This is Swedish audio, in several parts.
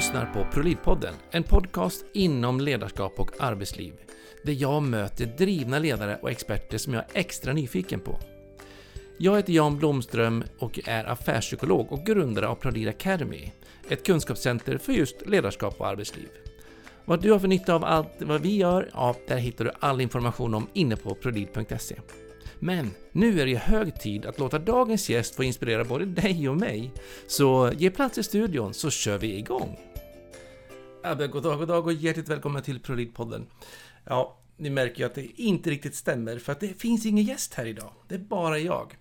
lyssnar på ProLiv-podden, en podcast inom ledarskap och arbetsliv, där jag möter drivna ledare och experter som jag är extra nyfiken på. Jag heter Jan Blomström och är affärspsykolog och grundare av ProLid Academy, ett kunskapscenter för just ledarskap och arbetsliv. Vad du har för nytta av allt vad vi gör, ja, där hittar du all information om inne på prolid.se. Men nu är det hög tid att låta dagens gäst få inspirera både dig och mig. Så ge plats i studion så kör vi igång! Abbe, god dag, god dag och hjärtligt välkommen till ProLid-podden. Ja, ni märker ju att det inte riktigt stämmer för att det finns ingen gäst här idag. Det är bara jag.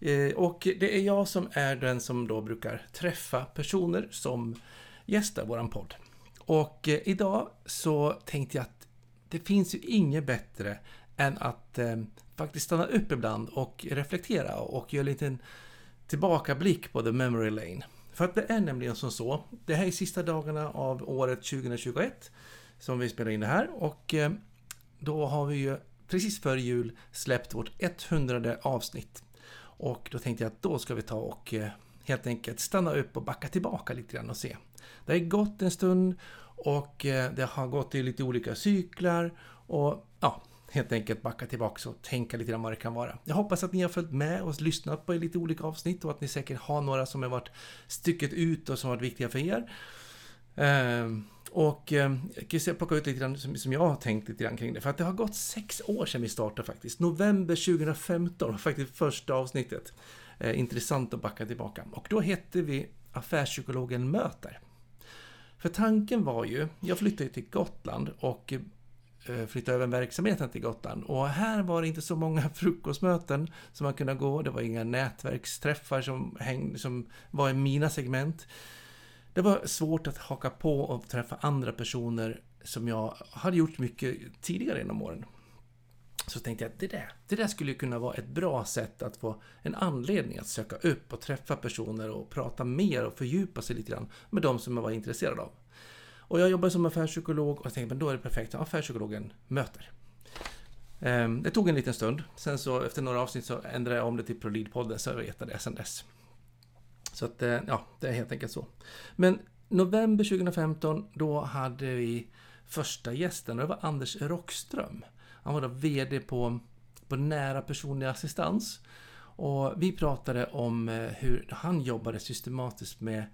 Eh, och det är jag som är den som då brukar träffa personer som gästar våran podd. Och eh, idag så tänkte jag att det finns ju inget bättre än att eh, faktiskt stanna upp ibland och reflektera och göra en liten tillbakablick på the memory lane. För att det är nämligen som så, det här är sista dagarna av året 2021 som vi spelar in det här och eh, då har vi ju precis före jul släppt vårt 100 avsnitt. Och då tänkte jag att då ska vi ta och eh, helt enkelt stanna upp och backa tillbaka lite grann och se. Det har gått en stund och eh, det har gått i lite olika cyklar och ja, helt enkelt backa tillbaka och tänka lite grann vad det kan vara. Jag hoppas att ni har följt med och lyssnat på lite olika avsnitt och att ni säkert har några som har varit stycket ut och som har varit viktiga för er. Ehm, och ehm, jag kan plocka ut lite grann som jag har tänkt lite grann kring det. För att det har gått sex år sedan vi startade faktiskt. November 2015 faktiskt första avsnittet. Eh, intressant att backa tillbaka. Och då hette vi Affärspsykologen möter. För tanken var ju, jag flyttade till Gotland och Eh, flytta över verksamheten till Gotland. Och här var det inte så många frukostmöten som man kunde gå. Det var inga nätverksträffar som, hängde, som var i mina segment. Det var svårt att haka på och träffa andra personer som jag hade gjort mycket tidigare inom åren. Så tänkte jag att det där, det där skulle kunna vara ett bra sätt att få en anledning att söka upp och träffa personer och prata mer och fördjupa sig lite grann med de som jag var intresserad av. Och jag jobbar som affärspsykolog och jag tänkte men då är det perfekt, affärspsykologen möter. Ehm, det tog en liten stund. Sen så efter några avsnitt så ändrade jag om det till ProLead-podden så jag vet det sen dess. Så att, eh, ja, det är helt enkelt så. Men november 2015, då hade vi första gästen och det var Anders Rockström. Han var då VD på, på Nära personlig assistans. Och vi pratade om eh, hur han jobbade systematiskt med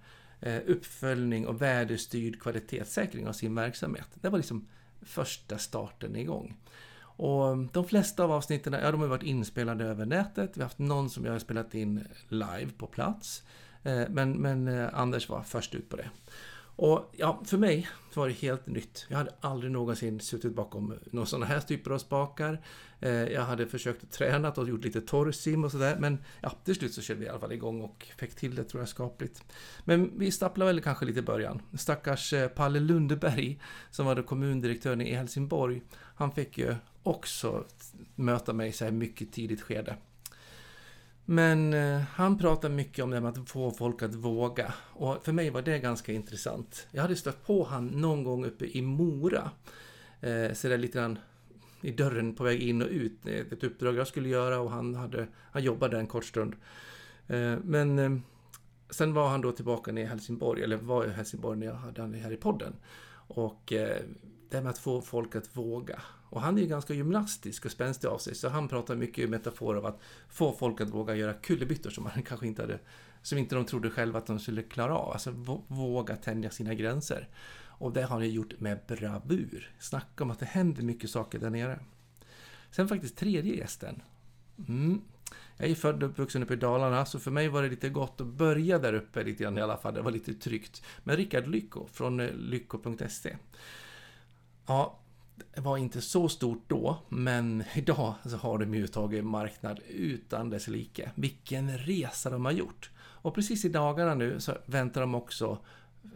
Eh, uppföljning och värdestyrd kvalitetssäkring av sin verksamhet. Det var liksom första starten igång. Och de flesta av avsnitten ja, de har varit inspelade över nätet. Vi har haft någon som jag har spelat in live på plats. Eh, men, men eh, Anders var först ut på det. Och ja, för mig var det helt nytt. Jag hade aldrig någonsin suttit bakom några sådana här typer av spakar. Eh, jag hade försökt träna och gjort lite torrsim och sådär. Men ja, till slut så körde vi i alla fall igång och fick till det tror jag skapligt. Men vi stapplade väl kanske lite i början. Stackars eh, Palle Lundeberg som var kommundirektören i Helsingborg. Han fick ju också möta mig så här mycket tidigt skede. Men eh, han pratar mycket om det med att få folk att våga. Och för mig var det ganska intressant. Jag hade stött på han någon gång uppe i Mora. Eh, så där lite grann i dörren på väg in och ut. Ett uppdrag jag skulle göra och han, hade, han jobbade där en kort stund. Eh, men eh, sen var han då tillbaka i Helsingborg, eller var i Helsingborg när jag hade han här i podden. Och eh, det med att få folk att våga. Och han är ju ganska gymnastisk och spänstig av sig, så han pratar mycket i metafor av att få folk att våga göra kullerbyttor som man kanske inte hade, som inte de trodde själva att de skulle klara av. Alltså våga tänja sina gränser. Och det har han gjort med bravur. Snacka om att det händer mycket saker där nere. Sen faktiskt tredje gästen. Mm. Jag är född och uppvuxen uppe i Dalarna, så för mig var det lite gott att börja där uppe lite grann i alla fall. Det var lite tryggt. Men Rickard Lycko från eh, lycko.se. Ja, det var inte så stort då, men idag så har de ju tagit marknad utan dess like. Vilken resa de har gjort! Och precis i dagarna nu så väntar de också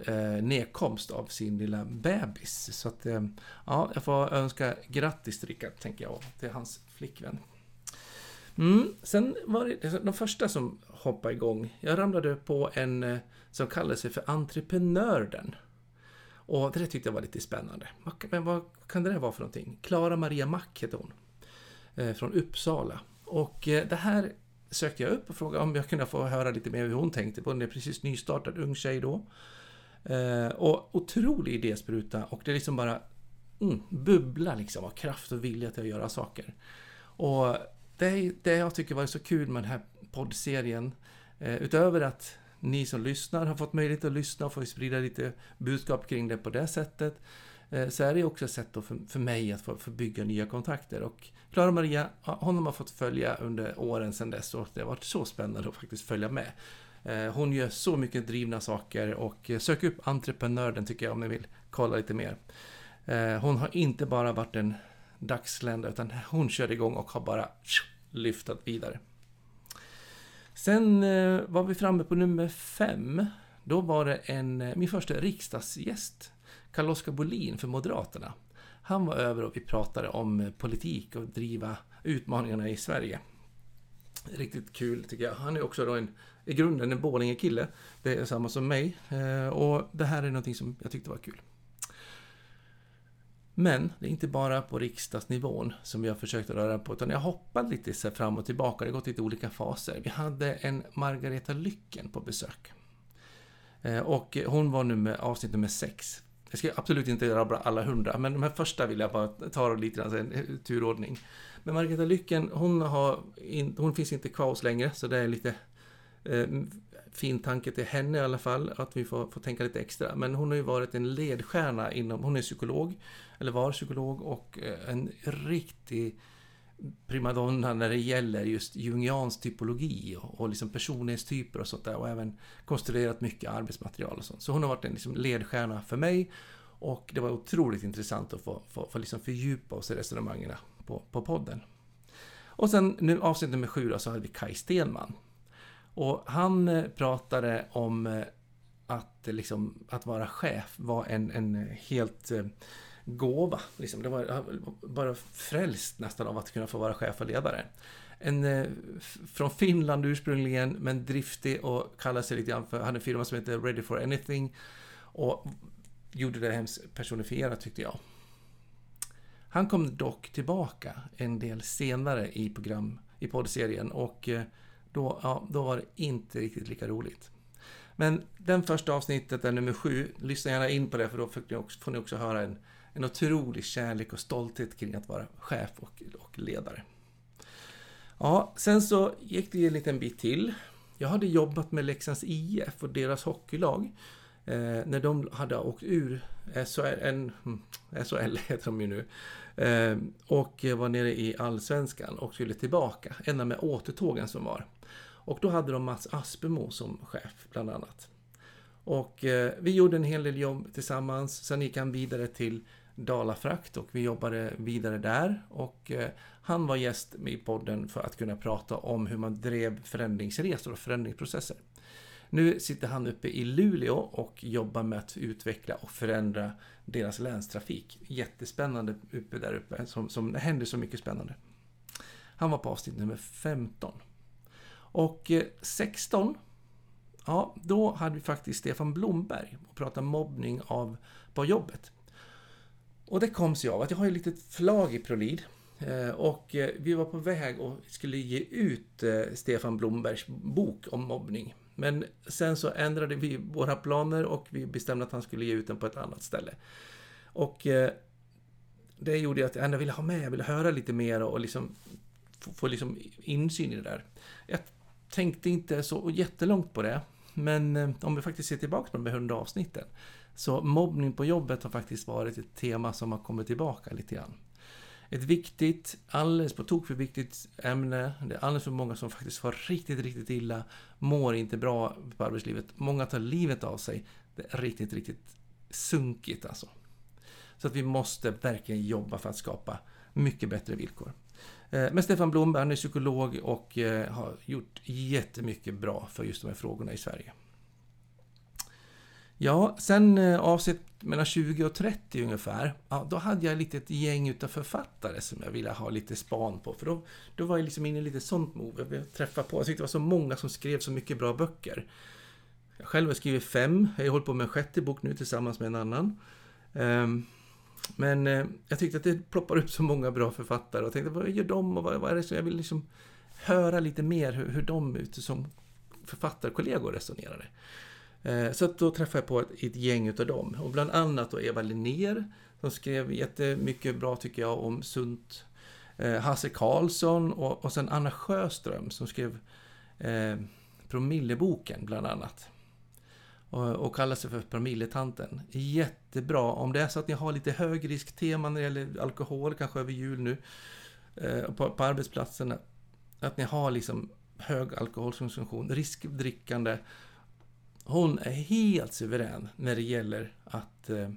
eh, nedkomst av sin lilla bebis. Så att, eh, ja, jag får önska grattis till Rickard, tänker jag, till hans flickvän. Mm, sen var det de första som hoppade igång. Jag ramlade på en eh, som kallade sig för Entreprenörden. Och det tyckte jag var lite spännande. Men vad kan det där vara för någonting? Klara Maria Mack heter hon. Eh, från Uppsala. Och eh, det här sökte jag upp och frågade om jag kunde få höra lite mer hur hon tänkte på. Hon är precis nystartad ung tjej då. Och otrolig idéspruta och det är liksom bara mm, bubblar liksom av kraft och vilja till att göra saker. Och det, det jag tycker var så kul med den här poddserien, eh, utöver att ni som lyssnar har fått möjlighet att lyssna och få sprida lite budskap kring det på det sättet, eh, så är det också ett sätt för, för mig att få, för bygga nya kontakter. Och Klara Maria, honom har fått följa under åren sedan dess och det har varit så spännande att faktiskt följa med. Eh, hon gör så mycket drivna saker och eh, sök upp entreprenören tycker jag om ni vill kolla lite mer. Eh, hon har inte bara varit en dagslända utan hon körde igång och har bara lyftat vidare. Sen eh, var vi framme på nummer fem. Då var det en, eh, min första riksdagsgäst, Carl-Oskar Bolin för Moderaterna. Han var över och vi pratade om eh, politik och driva utmaningarna i Sverige. Riktigt kul tycker jag. Han är också då en, i grunden en Borlänge-kille. Det är samma som mig. Och det här är någonting som jag tyckte var kul. Men det är inte bara på riksdagsnivån som vi har försökt att röra på, utan jag har hoppat lite så fram och tillbaka. Det har gått lite olika faser. Vi hade en Margareta Lycken på besök. Eh, och hon var nu med avsnitt nummer sex. Jag ska absolut inte rabbla alla hundra, men de här första vill jag bara ta lite grann en eh, turordning. Men Margareta Lycken, hon, har in, hon finns inte kvar oss längre, så det är lite eh, fin tanke till henne i alla fall, att vi får, får tänka lite extra. Men hon har ju varit en ledstjärna inom, hon är psykolog, eller var psykolog och eh, en riktig primadonna när det gäller just jungiansk typologi och, och liksom personlighetstyper och sånt där och även konstruerat mycket arbetsmaterial och sånt. Så hon har varit en liksom ledstjärna för mig och det var otroligt intressant att få, få, få liksom fördjupa oss i resonemangen på, på podden. Och sen nu avsnitt nummer sju då, så hade vi Kai Stenman. Och han eh, pratade om eh, att, liksom, att vara chef var en, en helt gåva. Liksom. Det var bara frälst nästan av att kunna få vara chef och ledare. En, eh, från Finland ursprungligen, men driftig och kallade sig lite grann för, hade en firma som heter Ready for Anything. Och gjorde det hemskt personifierat tyckte jag. Han kom dock tillbaka en del senare i program, i poddserien och eh, då, ja, då var det inte riktigt lika roligt. Men den första avsnittet är nummer sju. Lyssna gärna in på det för då får ni också, får ni också höra en en otrolig kärlek och stolthet kring att vara chef och, och ledare. Ja, sen så gick det en liten bit till. Jag hade jobbat med Leksands IF och deras hockeylag eh, när de hade åkt ur SHL, en, hmm, SHL heter de ju nu, eh, och var nere i Allsvenskan och skulle tillbaka, ända med återtågen som var. Och då hade de Mats Aspemo som chef, bland annat. Och eh, vi gjorde en hel del jobb tillsammans, sen gick han vidare till Dalafrakt och vi jobbade vidare där. Och eh, han var gäst i podden för att kunna prata om hur man drev förändringsresor och förändringsprocesser. Nu sitter han uppe i Luleå och jobbar med att utveckla och förändra deras länstrafik. Jättespännande uppe där uppe, som, som det händer så mycket spännande. Han var på avsnitt nummer 15. Och eh, 16, ja, då hade vi faktiskt Stefan Blomberg och pratade mobbning av, på jobbet. Och det kom sig av att jag har ett litet förlag i Prolid. Eh, och eh, vi var på väg och skulle ge ut eh, Stefan Blombergs bok om mobbning. Men sen så ändrade vi våra planer och vi bestämde att han skulle ge ut den på ett annat ställe. Och det gjorde att jag ville ha med, jag ville höra lite mer och liksom få, få liksom insyn i det där. Jag tänkte inte så jättelångt på det, men om vi faktiskt ser tillbaka på de här 100 avsnitten så mobbning på jobbet har faktiskt varit ett tema som har kommit tillbaka lite grann. Ett viktigt, alldeles på tok för viktigt ämne. Det är alldeles för många som faktiskt har riktigt, riktigt illa, mår inte bra på arbetslivet. Många tar livet av sig. Det är riktigt, riktigt sunkigt alltså. Så att vi måste verkligen jobba för att skapa mycket bättre villkor. Eh, men Stefan Blomberg, han är psykolog och eh, har gjort jättemycket bra för just de här frågorna i Sverige. Ja, sen avsett avsnitt mellan 20 och 30 ungefär, ja, då hade jag lite ett gäng utav författare som jag ville ha lite span på. För då, då var jag liksom inne i lite sånt move. Jag träffade på, jag tyckte det var så många som skrev så mycket bra böcker. Jag själv har skrivit fem, jag har hållit på med en sjätte bok nu tillsammans med en annan. Ehm, men eh, jag tyckte att det ploppar upp så många bra författare och tänkte vad gör de och vad är det som jag vill liksom höra lite mer hur, hur de ute som författarkollegor resonerade. Eh, så så då träffade jag på ett, ett gäng utav dem. Och bland annat då Eva Linnér som skrev jättemycket bra tycker jag om sunt. Eh, Hasse Karlsson och, och sen Anna Sjöström som skrev eh, Promilleboken bland annat. Och, och kallar sig för Promilletanten. Jättebra om det är så att ni har lite högrisktema när det gäller alkohol, kanske över jul nu, eh, på, på arbetsplatserna, Att ni har liksom hög alkoholkonsumtion, riskdrickande. Hon är helt suverän när det gäller att eh,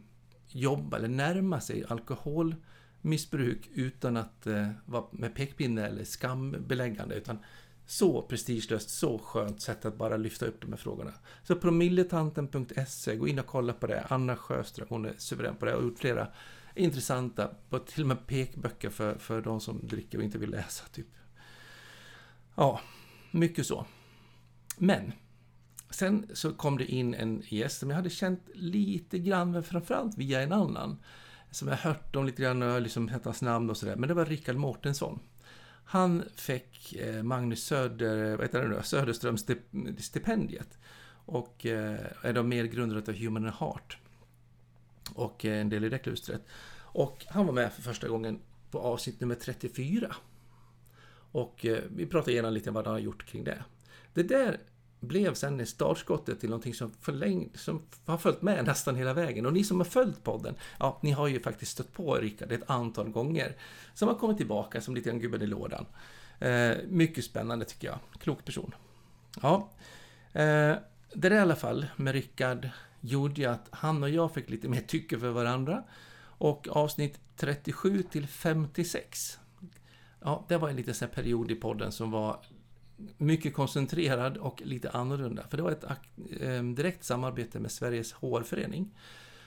jobba eller närma sig alkoholmissbruk utan att eh, vara med pekpinne eller skambeläggande. Utan så prestigelöst, så skönt sätt att bara lyfta upp de här frågorna. Så promilletanten.se, gå in och kolla på det. Anna Sjöström, hon är suverän på det och har gjort flera intressanta, till och med pekböcker för, för de som dricker och inte vill läsa. typ. Ja, mycket så. Men sen så kom det in en gäst som jag hade känt lite grann, men framförallt via en annan. Som jag hört om lite grann och liksom hette hans namn och sådär. Men det var Rickard Mårtensson. Han fick eh, Magnus Söder, eh, vad heter det nu, Söderströms stipendiet. Och eh, är då mer grundat av Human and Heart. Och en del i det klustret. Och han var med för första gången på avsnitt nummer 34. Och vi pratade igenom lite vad han har gjort kring det. Det där blev sen startskottet till någonting som, förläng, som har följt med nästan hela vägen. Och ni som har följt podden, ja, ni har ju faktiskt stött på Rickard ett antal gånger. Som har kommit tillbaka som lite grann gubben i lådan. Eh, mycket spännande tycker jag. Klok person. Ja, eh, det där i alla fall med Rickard gjorde ju att han och jag fick lite mer tycke för varandra. Och avsnitt 37 till 56 Ja, det var en liten sån period i podden som var mycket koncentrerad och lite annorlunda. För det var ett ehm, direkt samarbete med Sveriges HR-förening.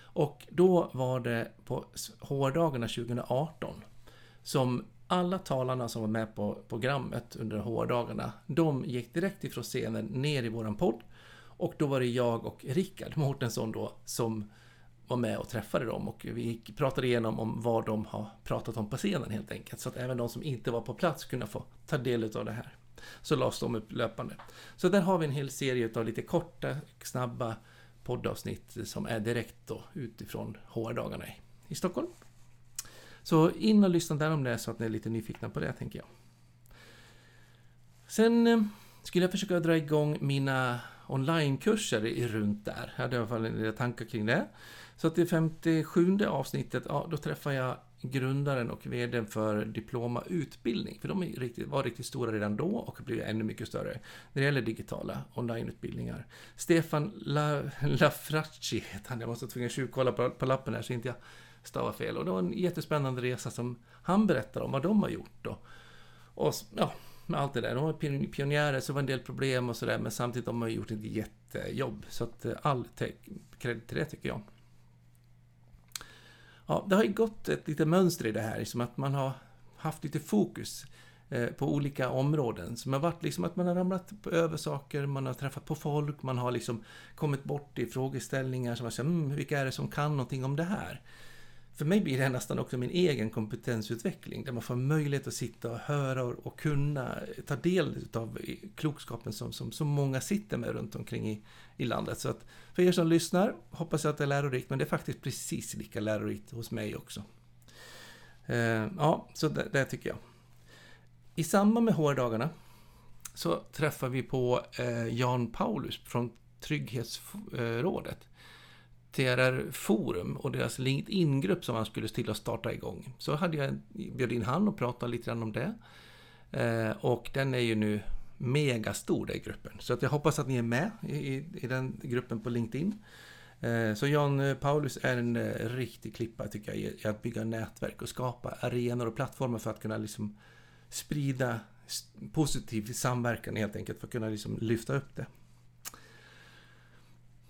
Och då var det på HR-dagarna 2018 som alla talarna som var med på programmet under HR-dagarna, de gick direkt ifrån scenen ner i våran podd. Och då var det jag och Rickard Mårtensson då som var med och träffade dem och vi pratade igenom om vad de har pratat om på scenen helt enkelt. Så att även de som inte var på plats kunde få ta del av det här. Så lades de upp löpande. Så där har vi en hel serie av lite korta, snabba poddavsnitt som är direkt då utifrån HR-dagarna i Stockholm. Så in och lyssna där om det är så att ni är lite nyfikna på det, tänker jag. Sen eh, skulle jag försöka dra igång mina onlinekurser runt där. Jag hade i alla fall en del tankar kring det. Så att i 57 avsnittet, ja, då träffar jag grundaren och VDn för Diploma Utbildning. För de är riktigt, var riktigt stora redan då och blir ännu mycket större när det gäller digitala onlineutbildningar. Stefan La, Lafracci heter han. Jag måste tvungen tjuvkolla på, på lappen här så inte jag stavar fel. Och det var en jättespännande resa som han berättar om vad de har gjort. Då. Och ja, med allt det där. De var pionjärer, så det var en del problem och sådär. Men samtidigt de har de gjort ett jättejobb. Så att eh, all cred till det tycker jag. Ja, det har ju gått ett litet mönster i det här, liksom att man har haft lite fokus eh, på olika områden. Som har varit liksom att man har ramlat över saker, man har träffat på folk, man har liksom kommit bort i frågeställningar som man säger, mm, vilka är det som kan någonting om det här? För mig blir det nästan också min egen kompetensutveckling, där man får möjlighet att sitta och höra och, kunna ta del av klokskapen som, som så många sitter med runt omkring i, i landet. Så att för er som lyssnar, hoppas jag att det är lärorikt, men det är faktiskt precis lika lärorikt hos mig också. Eh, ja, så det, det, tycker jag. I samband med HR-dagarna så träffar vi på eh, Jan Paulus från Trygghetsrådet. TRR Forum och deras LinkedIn-grupp som han skulle till att starta igång. Så hade jag bjöd in han och pratade lite grann om det. Eh, och den är ju nu megastor, den gruppen. Så att jag hoppas att ni är med i, i den gruppen på LinkedIn. Eh, så Jan eh, Paulus är en eh, riktig klippa tycker jag i att bygga nätverk och skapa arenor och plattformar för att kunna liksom sprida positiv samverkan helt enkelt för att kunna liksom lyfta upp det.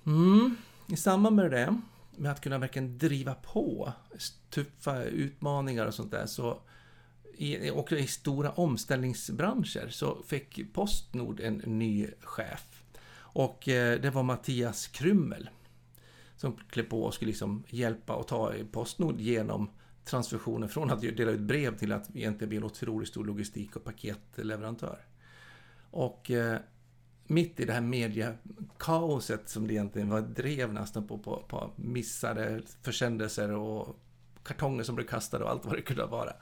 Mm. I samband med det, med att kunna verkligen driva på tuffa utmaningar och sånt där, så i, också i stora omställningsbranscher så fick Postnord en ny chef. Och eh, det var Mattias Krymmel som klev på och skulle liksom hjälpa och ta Postnord genom transfusionen från att dela ut brev till att egentligen bli en otroligt stor logistik och paketleverantör. Och eh, mitt i det här mediekaoset som det egentligen var drev nästan på, på, på missade försändelser och kartonger som blev kastade och allt vad det kunde vara.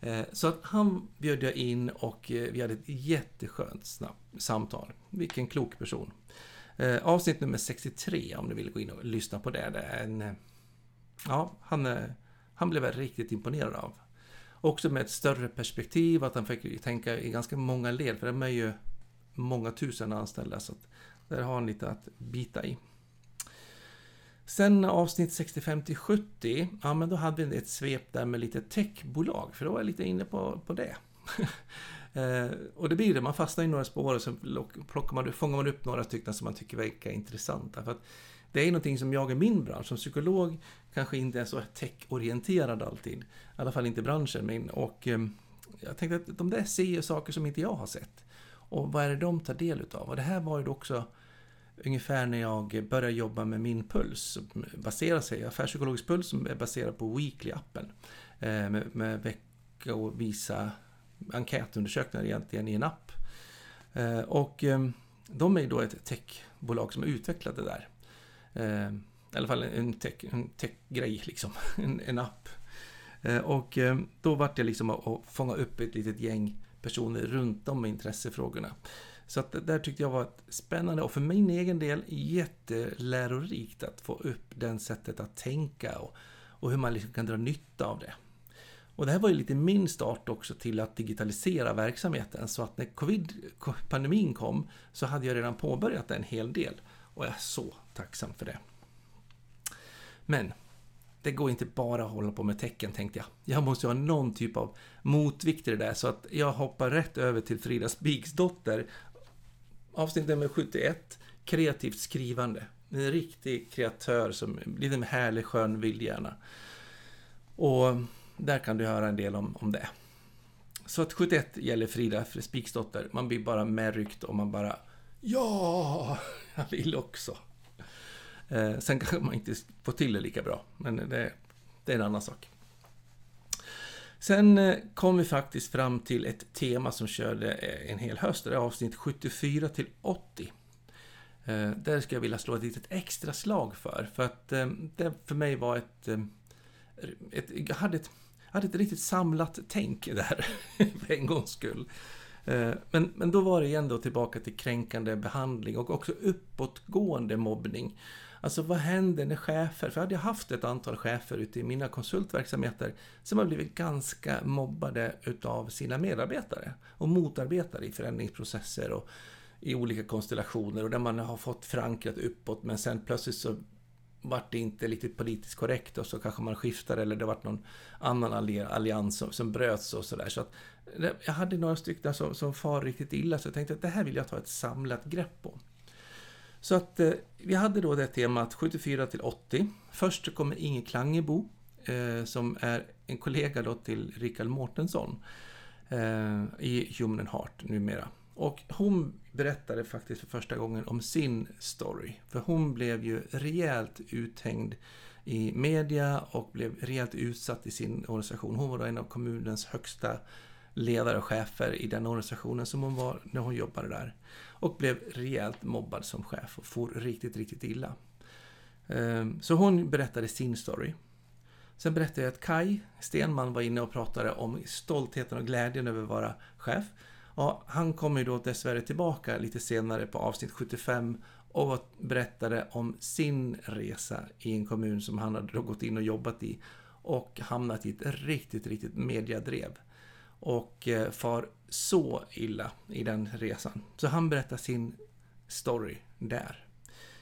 Eh, så att han bjöd jag in och eh, vi hade ett jätteskönt samtal. Vilken klok person. Eh, avsnitt nummer 63 om du vill gå in och lyssna på det. det är en, ja, han, han blev jag riktigt imponerad av. Också med ett större perspektiv, att han fick tänka i ganska många led, för de är ju många tusen anställda, så att där har han lite att bita i. Sen avsnitt 65 till 70, ja men då hade vi ett svep där med lite techbolag, för då var jag lite inne på, på det. eh, och det blir det, man fastnar i några spår och så plockar man, fångar man upp några stycken som man tycker verkar intressanta. För att det är någonting som jag i min bransch, som psykolog, kanske inte är så techorienterad alltid. I alla fall inte branschen min. Och eh, jag tänkte att de där ser saker som inte jag har sett. Och vad är det de tar del utav? Och det här var ju också ungefär när jag började jobba med min puls. Baserar sig, affärspsykologisk puls som är baserad på Weekly-appen. Eh, med med, och visa enkätundersökningar egentligen i en app. Eh, och eh, de är ju då ett techbolag som har utvecklat det där. I alla fall en tech-grej en tech liksom, en, en app. Och då vart det liksom att fånga upp ett litet gäng personer runt de intressefrågorna. Så att det där tyckte jag var spännande och för min egen del jättelärorikt att få upp den sättet att tänka och, och hur man liksom kan dra nytta av det. Och det här var ju lite min start också till att digitalisera verksamheten så att när covid-pandemin kom så hade jag redan påbörjat en hel del och jag är så tacksam för det. Men det går inte bara att hålla på med tecken tänkte jag. Jag måste ha någon typ av motvikt i det där så att jag hoppar rätt över till Frida Spigsdotter avsnitt nummer 71, kreativt skrivande. En riktig kreatör som lite med härlig skön vildhjärna. Och där kan du höra en del om, om det. Så att 71 gäller Frida Spiksdotter. Man blir bara medryckt och man bara Ja, jag vill också. Eh, sen kanske man inte får till det lika bra, men det, det är en annan sak. Sen eh, kom vi faktiskt fram till ett tema som körde eh, en hel höst, det är avsnitt 74 till 80. Eh, där ska jag vilja slå ett litet extra slag för, för att eh, det för mig var ett... ett jag hade ett, hade ett riktigt samlat tänk där, för en gångs skull. Men, men då var det igen då tillbaka till kränkande behandling och också uppåtgående mobbning. Alltså vad händer när chefer, för jag hade haft ett antal chefer ute i mina konsultverksamheter som har blivit ganska mobbade utav sina medarbetare och motarbetare i förändringsprocesser och i olika konstellationer och där man har fått förankrat uppåt men sen plötsligt så vart det inte riktigt politiskt korrekt och så kanske man skiftar eller det vart någon annan allians som, som bröts och sådär. Så att eh, jag hade några stycken som, som far riktigt illa så jag tänkte att det här vill jag ta ett samlat grepp på. Så att eh, vi hade då det temat 74 till 80. Först kommer Inge Klangebo eh, som är en kollega då till Rickard Mårtensson eh, i Human and Heart numera. Och hon berättade faktiskt för första gången om sin story. För hon blev ju rejält uthängd i media och blev rejält utsatt i sin organisation. Hon var då en av kommunens högsta ledare och chefer i den organisationen som hon var när hon jobbade där. Och blev rejält mobbad som chef och for riktigt, riktigt illa. Ehm, så hon berättade sin story. Sen berättade jag att Kai Stenman var inne och pratade om stoltheten och glädjen över att vara chef. Och han kommer ju då dessvärre tillbaka lite senare på avsnitt 75 och berättade om sin resa i en kommun som han hade gått in och jobbat i och hamnat i ett riktigt, riktigt mediadrev och eh, far så illa i den resan. Så han berättar sin story där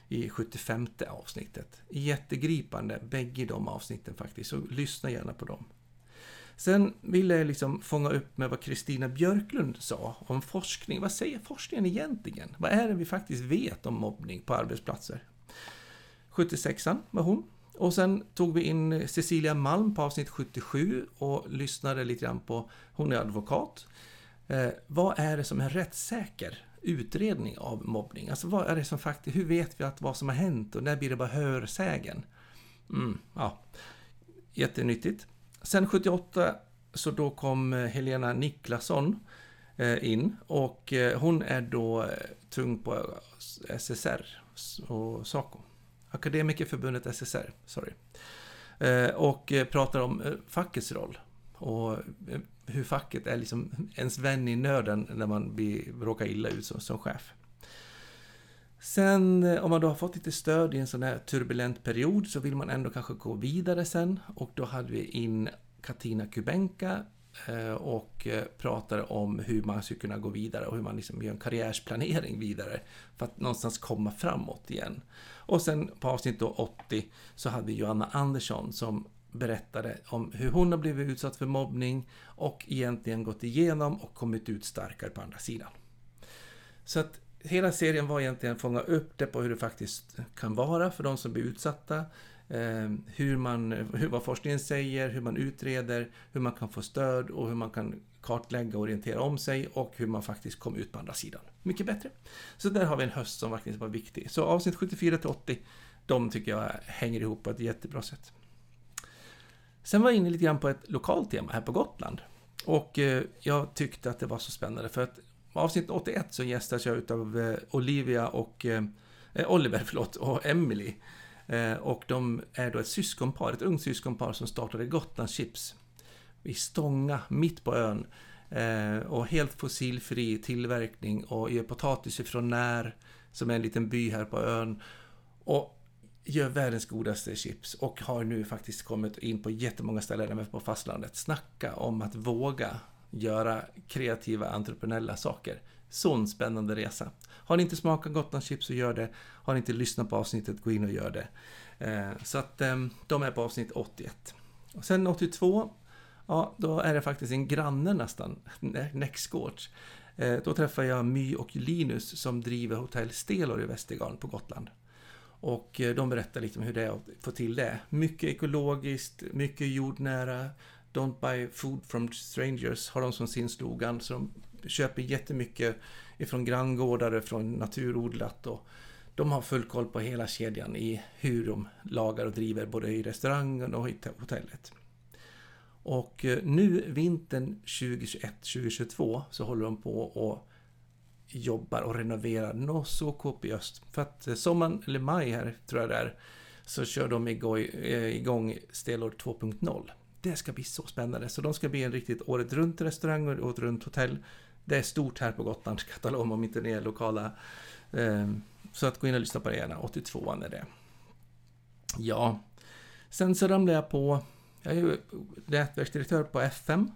i 75 avsnittet. Jättegripande, bägge de avsnitten faktiskt, så lyssna gärna på dem. Sen ville jag liksom fånga upp med vad Kristina Björklund sa om forskning. Vad säger forskningen egentligen? Vad är det vi faktiskt vet om mobbning på arbetsplatser? 76an var hon. Och sen tog vi in Cecilia Malm på avsnitt 77 och lyssnade lite grann på, hon är advokat. Eh, vad är det som är rättssäker utredning av mobbning? Alltså vad är det som faktiskt, hur vet vi att vad som har hänt och när blir det bara hörsägen? Mm, ja, jättenyttigt. Sen 78 så då kom eh, Helena Niklasson eh, in och eh, hon är då eh, tung på SSR och SACO. Akademikerförbundet SSR, sorry. Eh, och eh, pratar om eh, fackets roll och hur facket är liksom ens vän i nöden när man blir, råkar illa ut som, som chef. Sen om man då har fått lite stöd i en sån här turbulent period så vill man ändå kanske gå vidare sen och då hade vi in Katina Kubenka och pratade om hur man skulle kunna gå vidare och hur man liksom gör en karriärsplanering vidare för att någonstans komma framåt igen. Och sen på avsnitt 80 så hade vi Joanna Andersson som berättade om hur hon har blivit utsatt för mobbning och egentligen gått igenom och kommit ut starkare på andra sidan. Så att hela serien var egentligen att fånga upp det på hur det faktiskt kan vara för de som blir utsatta. Ehm, hur man, hur, vad forskningen säger, hur man utreder, hur man kan få stöd och hur man kan kartlägga och orientera om sig och hur man faktiskt kom ut på andra sidan. Mycket bättre. Så där har vi en höst som faktiskt var viktig. Så avsnitt 74 till 80, de tycker jag hänger ihop på ett jättebra sätt. Sen var jag inne lite grann på ett lokalt tema här på Gotland. Och eh, jag tyckte att det var så spännande för att avsnitt 81 så gästas jag utav eh, Olivia och eh, eh Oliver förlåt, och Emily. Och de är då ett syskonpar, ett ungt syskonpar som startade Gotlands Chips i Stånga, mitt på ön. Eh, och helt fossilfri tillverkning och gör potatis ifrån När, som är en liten by här på ön. Och gör världens godaste chips och har nu faktiskt kommit in på jättemånga ställen även på fastlandet. Snacka om att våga göra kreativa entreprenöriella saker. Sån spännande resa. Har ni inte smakat Gotlandschips så gör det. Har ni inte lyssnat på avsnittet, gå in och gör det. Eh, så att ehm, de är på avsnitt 81. Och sen 82, ja då är det faktiskt en granne nästan, Nextgårds. Eh, då träffar jag My och Linus som driver hotell Stelor i Västergarn på Gotland. Och eh, de berättar lite om hur det är att få till det. Mycket ekologiskt, mycket jordnära. Don't buy food from strangers har de som sin slogan. Så de köper jättemycket ifrån granngårdar, från naturodlat. Och de har full koll på hela kedjan i hur de lagar och driver både i restaurangen och i hotellet. Och eh, nu vintern 2021-2022 så håller de på och jobbar och renoverar något så kopiöst. För att eh, sommaren, eller maj här tror jag det är, så kör de eh, igång, Stelor 2.0. Det ska bli så spännande. Så de ska bli en riktigt året runt restaurang och året runt hotell. Det är stort här på Gotland, ska jag tala om, om inte ni är lokala. Ehm, så att gå in och lyssna på det gärna, 82an är det. Ja, sen så ramlade jag på, jag är ju nätverksdirektör på FM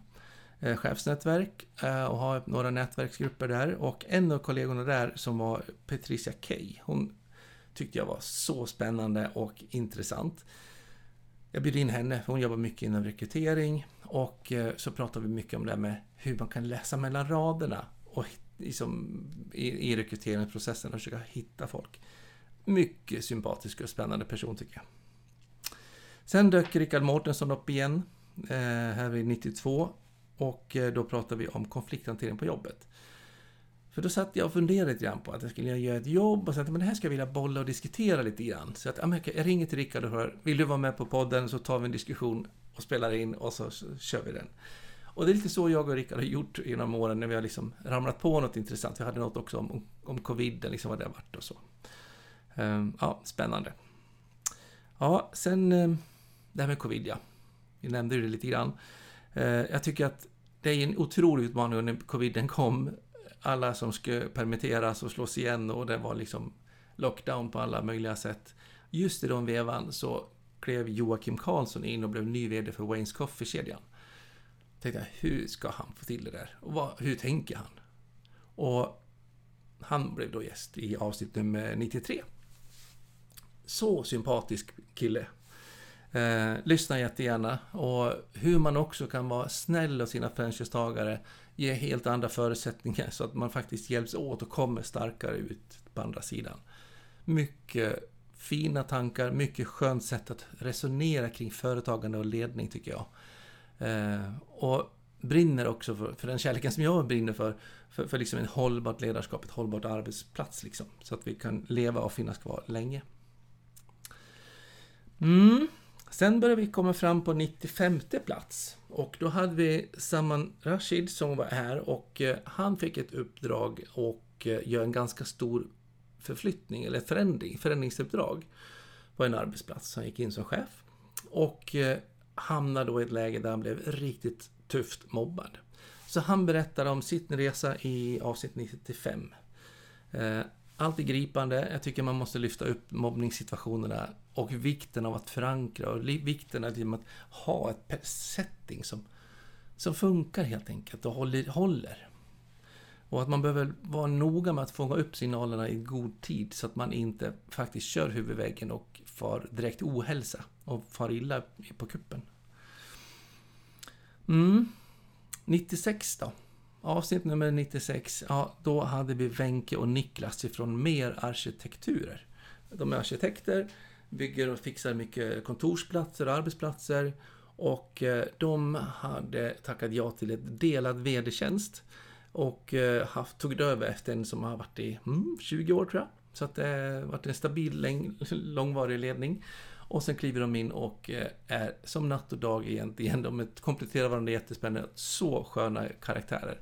eh, chefsnätverk eh, och har några nätverksgrupper där. Och en av kollegorna där som var Patricia Kay, hon tyckte jag var så spännande och intressant. Jag bjöd in henne, för hon jobbar mycket inom rekrytering och eh, så pratade vi mycket om det här med hur man kan läsa mellan raderna och liksom, i, i rekryteringsprocessen och försöka hitta folk. Mycket sympatisk och spännande person tycker jag. Sen dök Rickard Mårtensson upp igen, eh, här vid 92. Och eh, då pratade vi om konflikthantering på jobbet. För då satt jag och funderade lite grann på att jag skulle göra ett jobb och sa att men det här ska jag vilja bolla och diskutera lite grann. Så att jag ringer till Rickard och hör, vill du vara med på podden så tar vi en diskussion och spelar in och så kör vi den. Och det är lite så jag och Rickard har gjort genom åren när vi har liksom ramlat på något intressant. Vi hade något också om, om covid, liksom vad det har varit och så. Um, ja, spännande. Ja, sen ehm, det här med covid ja. Vi nämnde ju det lite grann. Eh, jag tycker att det är en otrolig utmaning när coviden kom. Alla som skulle permitteras och slås igen och det var liksom lockdown på alla möjliga sätt. Just i den vevan så klev Joakim Karlsson in och blev ny VD för Waynes Coffee-kedjan. Tänkte jag, hur ska han få till det där? Och vad, hur tänker han? Och han blev då gäst i avsnitt nummer 93. Så sympatisk kille. Eh, lyssna jättegärna. Och hur man också kan vara snäll mot sina franchisetagare, ge helt andra förutsättningar så att man faktiskt hjälps åt och kommer starkare ut på andra sidan. Mycket fina tankar, mycket skönt sätt att resonera kring företagande och ledning tycker jag. Eh, och brinner också för, för den kärleken som jag brinner för, för, för liksom en hållbart ledarskap, ett hållbart arbetsplats liksom. Så att vi kan leva och finnas kvar länge. Mm. Sen började vi komma fram på 95 plats. Och då hade vi Saman Rashid som var här och eh, han fick ett uppdrag och eh, gör göra en ganska stor förflyttning, eller förändring, förändringsuppdrag på en arbetsplats. Han gick in som chef och eh, hamnade då i ett läge där han blev riktigt tufft mobbad. Så han berättade om sin resa i avsnitt 95. Allt är gripande. Jag tycker man måste lyfta upp mobbningssituationerna och vikten av att förankra och vikten av att ha ett setting som, som funkar helt enkelt och håller, håller. Och att man behöver vara noga med att fånga upp signalerna i god tid så att man inte faktiskt kör huvudväggen och far direkt ohälsa och far illa på kuppen. Mm. 96 då? Avsnitt nummer 96, ja, då hade vi Wenke och Niklas ifrån Mer Arkitekturer. De är arkitekter, bygger och fixar mycket kontorsplatser och arbetsplatser. Och eh, de hade tackat ja till ett delad VD-tjänst. Och eh, haft, tog över efter en som har varit i mm, 20 år tror jag. Så att det har varit en stabil, långvarig ledning. Och sen kliver de in och är som natt och dag egentligen. De kompletterar varandra jättespännande. Så sköna karaktärer.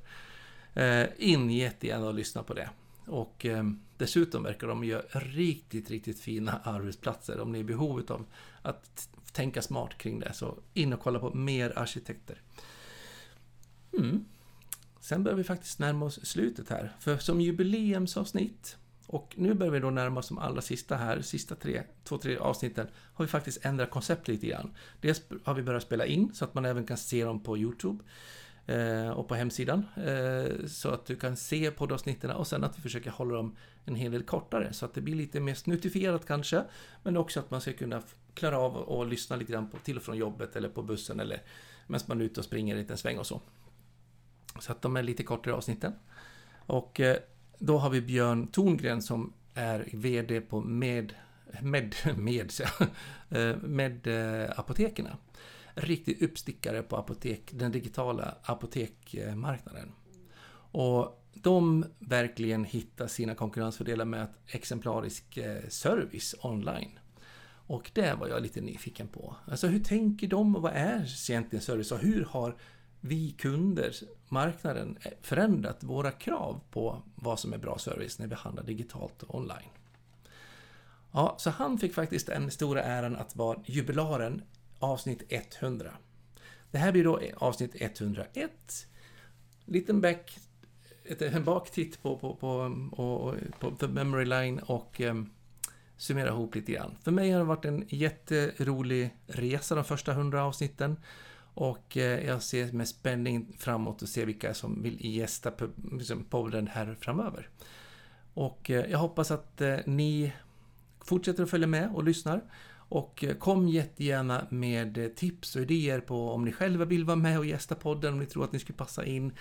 In jättegärna och lyssna på det. Och eh, dessutom verkar de göra riktigt, riktigt fina arbetsplatser. Om ni är i behov av att tänka smart kring det, så in och kolla på mer arkitekter. Mm. Sen börjar vi faktiskt närma oss slutet här. För som jubileumsavsnitt och nu börjar vi då närma oss de allra sista här, sista tre, två, tre avsnitten, har vi faktiskt ändrat koncept lite grann. Dels har vi börjat spela in så att man även kan se dem på YouTube Eh, och på hemsidan. Eh, så att du kan se poddavsnitten och sen att vi försöker hålla dem en hel del kortare så att det blir lite mer snuttifierat kanske. Men också att man ska kunna klara av att lyssna lite grann på, till och från jobbet eller på bussen eller medan man är ute och springer en liten sväng och så. Så att de är lite kortare avsnitten. Och eh, då har vi Björn Torngren som är VD på Med, med, med, med, med apotekerna. Riktig uppstickare på apotek, den digitala apotekmarknaden. Och de verkligen hittar sina konkurrensfördelar med exemplarisk eh, service online. Och det var jag lite nyfiken på. Alltså hur tänker de och vad är egentligen service och hur har vi kunder, marknaden, eh, förändrat våra krav på vad som är bra service när vi handlar digitalt och online. Ja, så han fick faktiskt den stora äran att vara jubilaren avsnitt 100. Det här blir då avsnitt 101. Liten back, en baktitt på, på, på, på, på The Memory Line och um, summera ihop lite grann. För mig har det varit en jätterolig resa de första 100 avsnitten. Och eh, jag ser med spänning framåt och ser vilka som vill gästa liksom, podden här framöver. Och eh, jag hoppas att eh, ni fortsätter att följa med och lyssnar. Och eh, kom jättegärna med eh, tips och idéer på om ni själva vill vara med och gästa podden, om ni tror att ni skulle passa in.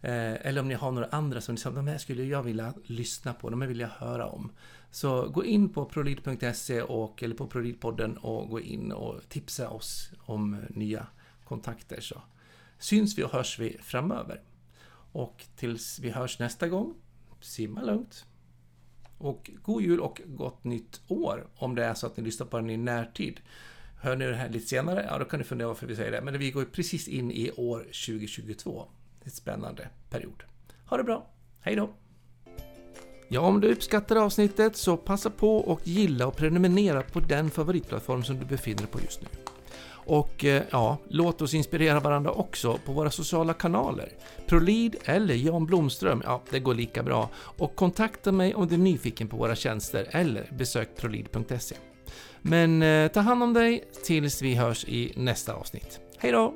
Eh, eller om ni har några andra som ni säger, de här skulle jag vilja lyssna på, de här vill jag höra om. Så gå in på prolid.se och, eller på Prolidpodden och gå in och tipsa oss om nya kontakter så syns vi och hörs vi framöver. Och tills vi hörs nästa gång, simma lugnt. Och god jul och gott nytt år om det är så att ni lyssnar på den i närtid. Hör ni det här lite senare, ja då kan ni fundera varför vi säger det. Men vi går precis in i år 2022. Det är en spännande period. Ha det bra, hej då! Ja, om du uppskattar avsnittet så passa på och gilla och prenumerera på den favoritplattform som du befinner dig på just nu. Och eh, ja, låt oss inspirera varandra också på våra sociala kanaler. Prolid eller Jan Blomström, ja det går lika bra. Och kontakta mig om du är nyfiken på våra tjänster eller besök prolid.se. Men eh, ta hand om dig tills vi hörs i nästa avsnitt. Hej då!